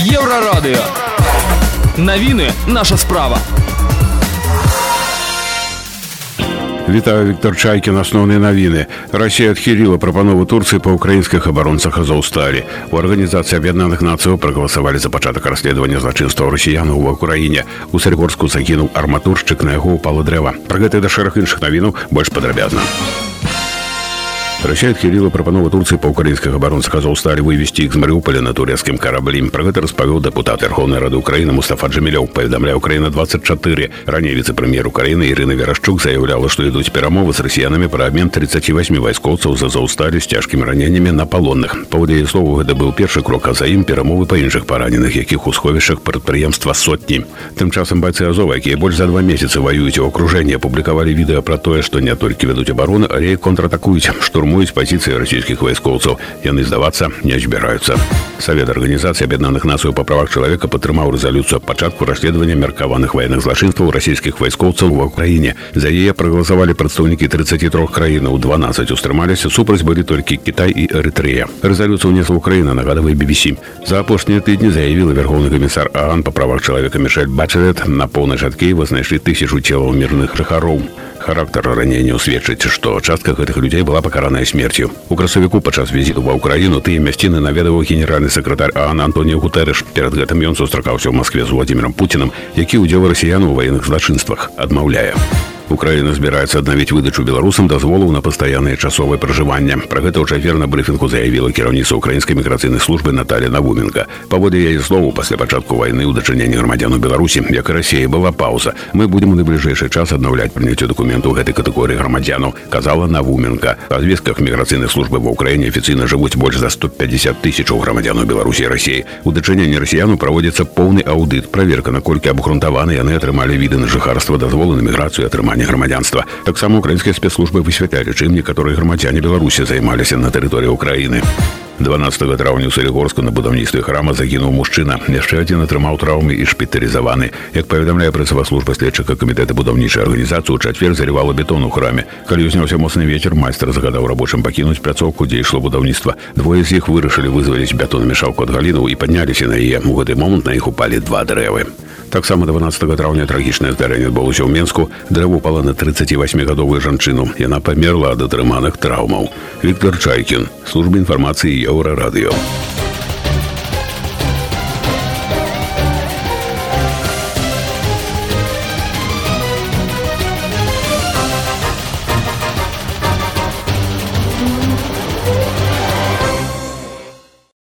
Еўрарадыё. Навіны наша справа. Вітаю Віктор Чайкін асноўныя навіны. Расія адхіліла прапанову Турцыі па ўкраінскіх абаронцах Азоўсталі. У арганізацыі аб'яднаных нацыяў прагаласавалі за пачатак расследавання злачынстваў расіянаў ва ўкраіне. У Сарьгорску загінуў арматуршчык, на яго ўпала дрэва. Пра гэта да шэраг іншых навінаў больш падрабязна. Россия отхилила прапанову Турции по украинских оборонцах Азовстали вывести их из Мариуполя на турецким корабле. Про это распавел депутат Верховной Рады Украины Мустафа Джамилев. Поведомляя Украина-24. Ранее вице-премьер Украины Ирина Верашчук заявляла, что идут перемовы с россиянами про обмен 38 войскоўцаў з Азовсталі с тяжкими ранениями на полонных. По яе слову, это был первый крок, а за ім перемовы по іншых параненых, якіх у сховішах прадпрыемства сотні. Тым часам бойцы Азова, якія больш за два месяца воююць у акружэнні, апублікавалі відэа пра тое, што не толькі вядуць абарону, але і контратакуюць, штурм штурмуюць пазіцыі расійскіх вайскоўцаў яны здавацца не збіраюцца Совет арганізацыі аб'яднаных нацыяў па правах чалавека падтрымаў рэзалюцыю пачатку расследавання меркаваных ваенных злачынстваў расійскіх вайскоўцаў ва ўкраіне за яе прагаласавалі прадстаўнікі 33 краінаў 12 устрымаліся супраць былі толькі Кітай і Эрытрэя рэзалюцыю внесла Украіна нагадавай BBC за апошнія тыдні заявіла вярхоўны камісар Аган па правах чалавека Мішель Бачавет на поўнач ад Киева знайшлі тысячу целаў мірных жыхароў характар ранення сведчыць што частка гэтых людзей была пакараная смерцю у красавіку падчас візіту ва ўкраіну тыя мясціны наведаваў генеральны сакратар Аан Антоніо гутэрэш перад гэтым ён сустракаўся ў Маскве з владимиром путиным які ўдзел расіян у ваенных злачынствах адмаўляе Украина збіраецца аднавіць выдачу беларусам дазволаў на пастаяннае часовае пражыванне. Пра гэта ў чацвер на брыфінгу заявіла кіраўніца украінскай міграцыйнай службы Наталья Навуменка. Паводле яе слову пасля пачатку вайны ў дачыненні грамадзян у Беларусі, як і рассіі была паўза. Мы будзем у найбліжэйшы час аднаўляць прыняцце дакументу гэтай катэгорыі грамадзянаў, казала Навуменка. Па звестках міграцыйнай службы ва ўкраіне афіцыйна жывуць больш за 150 тысячаў грамадзянаў Беларусі і рассіі. У дачыненні расіяну праводзіцца поўны аўдыт, праверка, наколькі абгрунтаваны яны атрымалі віды на жыхарства дазволу на міграцыю атрымання атрымання грамадзянства таксама украінскія спецслужбы высвятлялі чым некаторыя грамадзяне беларусі займаліся на тэрыторыі ўкраіны 12 траўня ў Салігорску на будаўніцтве храма загінуў мужчына. Яшчэ адзін атрымаў траўмы і шпіталізаваны. Як паведамляе прэсава служба следчыка камітэта будаўнічай арганізацыі ў чацвер зарывала бетон у храме. Калі ўзняўся моцны вецер, майстар загадаў рабочым пакінуць пляцоўку, дзе ішло будаўніцтва. Двое з іх вырашылі вызваліць бетонамешалку ад галінаў і падняліся на яе. У гэты момант на іх упалі два дрэвы. Таксама 12 траўня трагічнае здарэнне адбылося ў Менску. Дрэву упала на 38гадовую жанчыну. Яна памерла ад атрыманых траўмаў. Віктор Чайкін, служба інфармацыі Еўрарадыё.